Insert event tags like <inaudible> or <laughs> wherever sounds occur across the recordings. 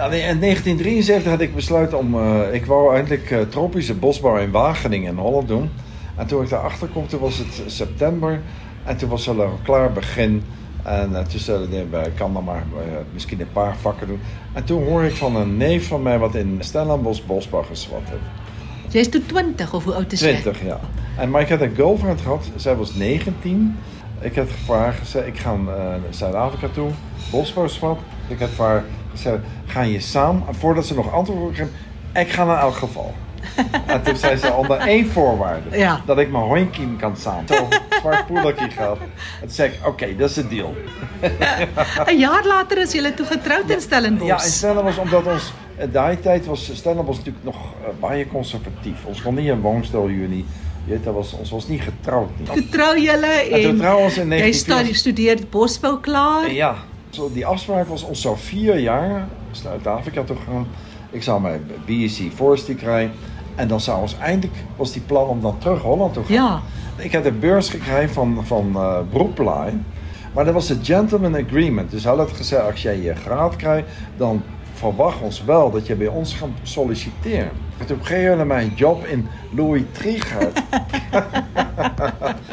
Ja, in 1973 had ik besloten om... eh, ik wou eigenlijk eh, tropische bosbouw in Wageningen in Holland doen. En toen ik daarachter kwam, toen was het september. En toen was al een klaar begin. En uh, toen ik kan dan maar misschien een paar vakken doen. En toen hoor ik van een neef van mij wat in Stellenbosch bosbouw geswat heeft. Jy is toe 20 of hoe oud is jy? 20, ja. En, maar ik had een girlfriend gehad, zij was 19. Ik had gevraagd, ik ga naar Zuid-Afrika toe, bosbouwsvat. Ik heb haar gezegd, ga je samen? En voordat ze nog antwoord kreeg, ik ga in elk geval. <laughs> en toen zei ze onder één voorwaarde, Ja. dat ik mijn hondje kan samen. Zo zwart poedertje gehad. En toen zei ik, oké, dat is de deal. <laughs> 'n Jaar later is julle toe getroud in Stellenbosch. Ja, in Stellenbosch, omdat ons, in die tijd was Stellenbosch natuurlijk nog uh, baie conservatief. Ons kon niet een woonstel jullie. Je weet, dat was, ons was niet getrouwd. Niet. Toe trou julle En toen trouwen ons in jy 19... studie studeer bosbou klaar. Ja, die afspraak was ons zou vier jaar naar Zuid-Afrika toe gaan. Ik zou mijn BSc Forestry krijgen. En dan zou ons eindelijk, was die plan om dan terug Holland te gaan. Ja. Ik heb de beurs gekregen van, van uh, Broeplaai. Maar dat was een gentleman agreement. Dus hij had gezegd, als jij je graad krijgt, dan verwacht ons wel dat je bij ons gaat solliciteren. En toen kreeg je mij een job in Louis Trigard. <laughs>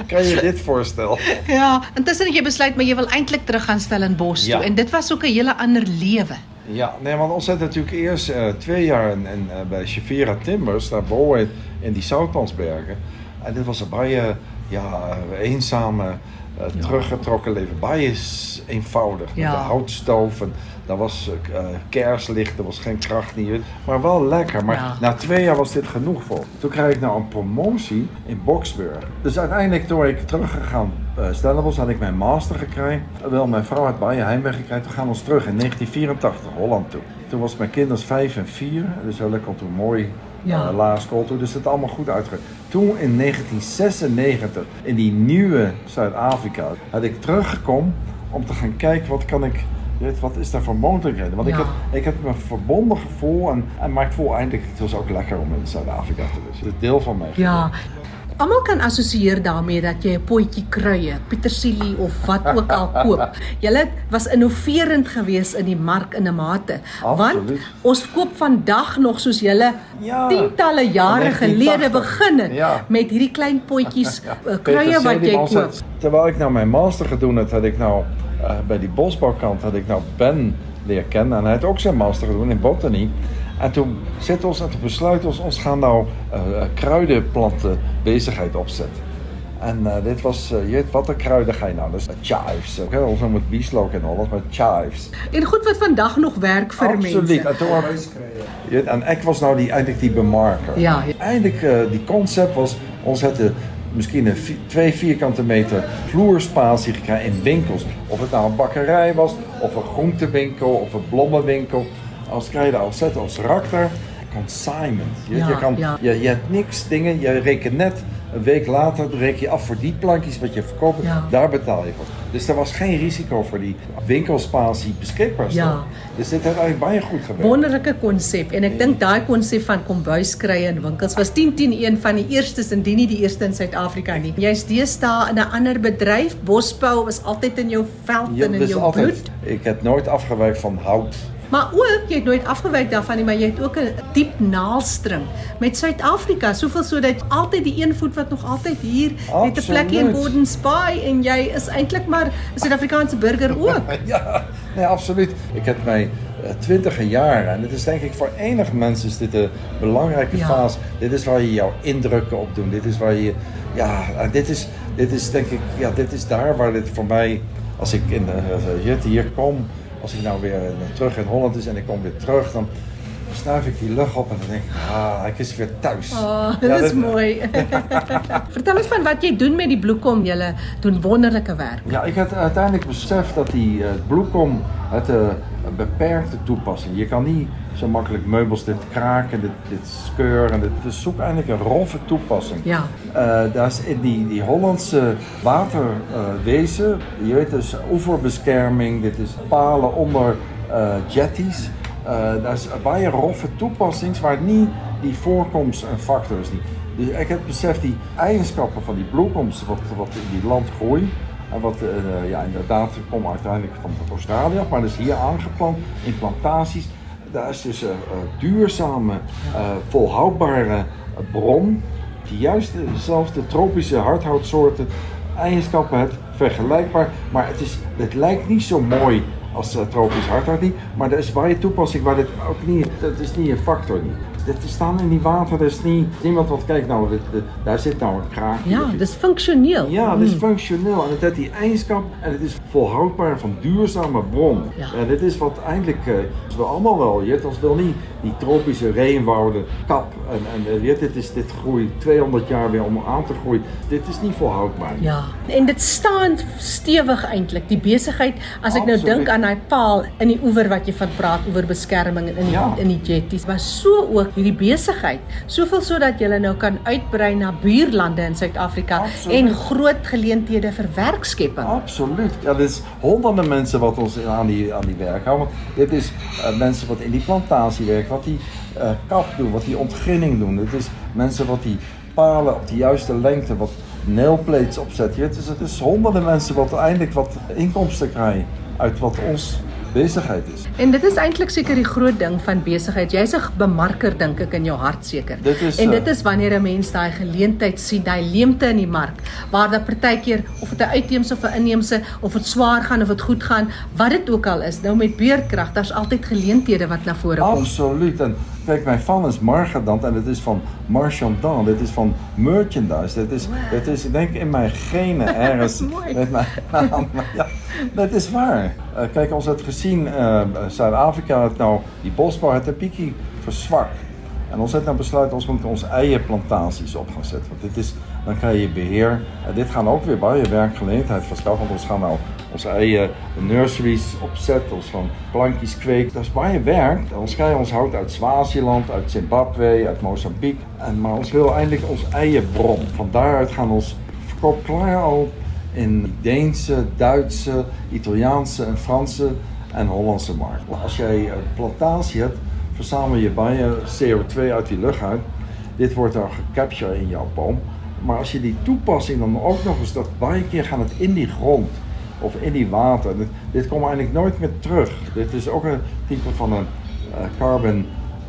kan je dit voorstellen? Ja, intussen het jy besluit maar jy wil eintlik terug gaan Stellenbosch Ja. toe en dit was ook 'n hele ander lewe. Ja, nee, want ons had natuurlijk eerst eh, twee jaar in, in, eh, bij Chevera Timbers, daarboven in, in die Zoutpansbergen. En dit was een baie, ja, eenzame, eh, teruggetrokken leven. Baie s- eenvoudig, met de houtstoof en daar was eh, kerslicht, er was geen kracht niet. Maar wel lekker. Maar Ja. na twee jaar was dit genoeg voor. Toen kreeg ik nou een promotie in Boksburg. Dus uiteindelijk toen ik teruggegaan uh, Stellenbosch had ik mijn master gekregen. Wel, mijn vrouw had Baie heimweg gekregen. Toen gaan we ons terug in 1984 Holland toe. Toen was mijn kinderen vijf en vier. Dus we kon toen mooi Ja. uh, lagere school toe. Dus het allemaal goed uitgegaan. Toen in 1996 in die nieuwe Zuid-Afrika had ik teruggekomen om te gaan kijken wat kan ik weet, wat is daar voor mogelijkheden? Want ik, heb, ik heb me verbonden gevoel en, en maar ik voel eindelijk, het was ook lekker om in Zuid-Afrika te zijn. Het is deel van mij. Ja. Almal kan assosieer daarmee dat jy 'n potjie kruie, petersilie of wat ook al koop. <laughs> Julle was innoverend geweest in die mark in 'n mate. Want Absoluut. ons koop vandag nog soos julle Ja. tientalle jare gelede 1980. begin het Ja. met hierdie klein potjies <laughs> eh, kruie wat jy koop. Terwijl ik nou mijn master gedaan had, had ik nou eh, bij die bosbouwkant had ik nou Ben leren kennen. En hij had ook zijn master gedaan in botanie. En toen zit ons en toen besluit ons, ons gaan nou eh, eh, kruidenplanten bezigheid opzetten. En eh, dit was, eh, je weet wat de kruiden ga je nou? Dat is chives. Okay? Ons noemen het bieslook in Holland, maar chives. En goed wat vandag nog werk vir Absoluut. mense. En, toen had- en ik was nou die, eigenlijk die bemarker. Ja, eh, die concept was, ons hadden misschien een twee vierkante meter vloerspatie gekregen in winkels. Of het nou een bakkerij was, of een groentewinkel, of een blommenwinkel. Als krijg je daar als zet als rakter, consignment. Je, Ja, je, kan, ja. je, je hebt niks dingen, je rekent net een week later reken je af voor die plankjes wat je verkoopt, Ja. daar betaal je voor. Dus er was geen risico voor die winkelspatie beschikbaar staan. Ja. Dus dit heeft eigenlijk bijna goed gewerkt. Wonderlike konsep en ek dink daai konsep van kombuiskrye in winkels was 10 een van die eerstes indien nie die eerste in Suid-Afrika nie. Jy's deesdae in 'n ander bedryf. Bosbou is altyd in jou veld Ja, en in dus jou altijd, bloed. ik heb nooit afgewerkt van hout. Maar ook jy het nooit afgewyk daarvan nie, maar jy het ook 'n diep naalstring met Suid-Afrika, soveel sodat altyd die een voet wat nog altyd hier met 'n plekkie in. Gordons Bay en jy is eintlik maar 'n Suid-Afrikaanse burger ook. <laughs> Ja, nee, absoluut. Ik heb mij eh, twintige jaren, en dit is denk ik voor enig mens is dit een belangrijke Ja. fase. Dit is waar je jouw indrukken op doet. Dit is waar je, ja, dit is, dit is denk ik, ja, dit is daar waar dit voor mij, als ik in uh, hier, hier kom, als ik nou weer eh, terug in Holland is en ik kom weer terug, dan snuif ik die lucht op en dan denk ik, ah, ik is weer thuis. Oh, Ja, <laughs> is mooi. <laughs> Vertel ons van wat jy doen met die bloekom. Jy doen wonderlike werk. Ja, ik heb uiteindelijk beseft dat die uh, bloekom het uh, een beperkte toepassing. Je kan niet zo makkelijk meubels dit kraken, dit, dit skeuren. Dit, dus zoek eigenlijk een roffe toepassing. Ja. Uh, daar is in die, die Hollandse waterwezen, je weet dus oeverbescherming, dit is palen onder uh, jetties. Uh, daar is een baie roffe toepassings waar niet die voorkomst een factor is. Niet. Dus ik heb beseft die eigenschappen van die bloekoms, wat, wat in die land groeit. En wat uh, ja, inderdaad komt uiteindelijk van Australië, maar dus hier aangeplant in plantaties. Daar is dus een duurzame, uh, volhoudbare bron die juist dezelfde tropische hardhoutsoorten eigenschappen heeft, vergelijkbaar, maar het, is, het lijkt niet zo mooi als uh, tropisch hardhout niet, maar er is waar je toepassing waar dit ook niet, dat is niet een factor niet dit staan in die water, er is niet, niemand wat kijkt nou, dit, daar zit nou een kraakje. Ja, dat is functioneel. Ja, dat is mm. functioneel en het heeft die eigenschap en het is volhoudbaar van duurzame bron. Ja. En dit is wat eigenlijk, uh, we allemaal wel, je als wil niet die tropische regenwouden kap en, en weet, dit, is, dit groeit 200 jaar weer om aan te groeien. Dit is niet volhoudbaar. Ja, en dit staan stewig eintlik, die besigheid. As ek nou dink aan daai paal in die oewer wat jy van praat oor beskerming in die, ja. in die jetties, was so ook hierdie besigheid. Soveel sodat jy nou kan uitbrei na buurlande in Suid-Afrika en groot geleenthede vir werkskepping. Absoluut. Ja, dis honderde mense wat ons aan die aan die werk hou. Want dit is uh, mense wat in die plantasie werk, wat die uh, kap doen, wat die ontginning doen. Dit is mense wat die palen op die juiste lengte, wat nailplates opzetten. Het is, het is honderden mensen wat eindelijk wat inkomsten krijgen uit wat ons besigheid is. En dit is eintlik seker die groot ding van besigheid. Jy's 'n bemarker dink ek in jou hart seker. Dit is En dit is wanneer 'n mens daai geleentheid sien, daai leemte in die mark waar daar partykeer of dit 'n uitheemse of 'n inheemse of dit swaar gaan of dit goed gaan, wat dit ook al is. Nou met beerkrag, daar's altyd geleenthede wat na vore kom. Absoluut. En Kijk, mijn fan is Margadant en het is van Marchandant. Dit is van merchandise. Dit is, dit is ik denk in mijn genen <laughs> ergens. met mijn naam. <laughs> Ja, dat is waar. Uh, kijk, ons het gezien, uh, Zuid-Afrika het nou, die bosbouw het piekje verzwakt. En ons heeft nou besluit, ons moeten onze eigen plantaties op gaan zetten. Want dit is, dan krijg je beheer. En dit gaan ook weer bij je werkgelegenheid verschaffen. Want ons gaan nou onze eigen nurseries opzetten, ons van plankjes kweken. Dat is waar je werkt. Ons krijgen ons hout uit Swaziland, uit Zimbabwe, uit Mozambique. En, maar ons wil eindelijk onze eigen bron. Van daaruit gaan ons verkoop klaar al in Deense, Duitse, Italiaanse en Franse en Hollandse markt. Als jij een plantatie hebt, verzamel je bij CO2 uit die lucht uit. Dit wordt dan gecaptured in jouw boom. Maar als je die toepassing dan ook nog eens, dat een keer gaat het in die grond of in die water. Dit, komt eigenlijk nooit meer terug. Dit is ook een type van een uh, carbon,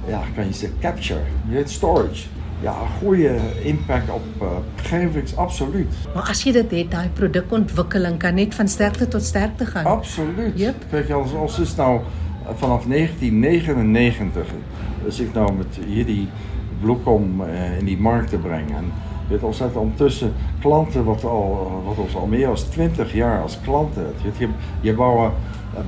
ja, kan je zeggen, capture. Storage. Ja, een goede impact op uh, absoluut. Maar als je dat deed, die productontwikkeling kan niet van sterkte tot sterkte gaan. Absoluut. Yep. Kijk, als, als is nou vanaf 1999 dus ik nou met die bloekom uh, in die markt te brengen. En dit al zet ondertussen klanten wat, al, wat ons al meer dan 20 jaar als klanten hebt. Je, je bouwt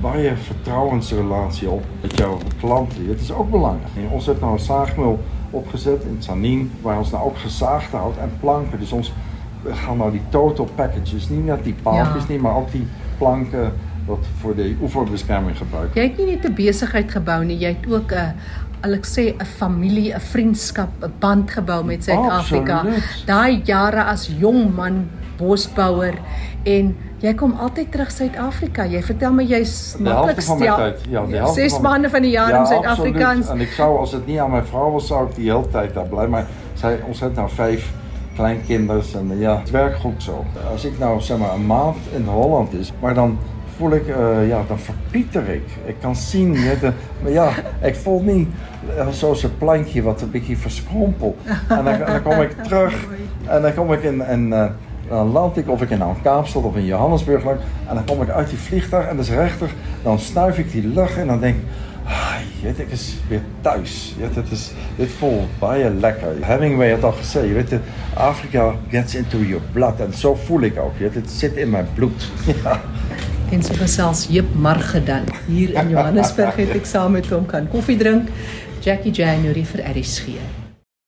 een, vertrouwensrelatie op met jouw klanten. Het is ook belangrijk. En ons heeft nou een zaagmeel opgezet in Sanin, waar ons nou ook gezaagd houdt en planken. Dus ons, we gaan nou die total packages, niet net die paaltjes, niet, maar ook die planken wat voor de oeverbescherming gebruikt. Jy het nie net 'n besigheid gebou nie, jy het ook 'n al ek sê 'n familie, 'n vriendskap, 'n band gebou met Suid-Afrika. Daai jare as jong man bosbouer en jy kom altyd terug Suid-Afrika. Jy vertel my jy's maklik stel. Ja, die helfte 6 maande van die jaar ja, in Suid-Afrikaans. En ek sou as dit nie aan my vrou was sou ek die hele tyd daar bly, maar sy ons het nou 5 kleinkinders en ja, het werkt goed zo. Als ik nou zeg maar een maand in Holland is, maar dan voel ik, uh, ja, dan verpieter ik. Ik kan zien, de, maar ja, ik voel niet zoals een plankje wat een beetje verschrompelt. En dan, dan kom ik terug <laughs> en dan kom ik in, uh, dan land ik of ik in Kaapstad of in Johannesburg lang. En dan kom ik uit die vliegtuig en dat is rechter. Dan snuif ik die lucht en dan denk ik, ah, ik is weer thuis. Weet, het is, dit voelt baie lekker. Hemingway had al gezegd, je weet, Afrika gets into your blood. En zo voel ik ook. Weet, het zit in mijn bloed. <laughs> Ja. en so gesels Jep Margedan hier in Johannesburg het ek saam met hom kan koffie drink. Jackie January Aries gee.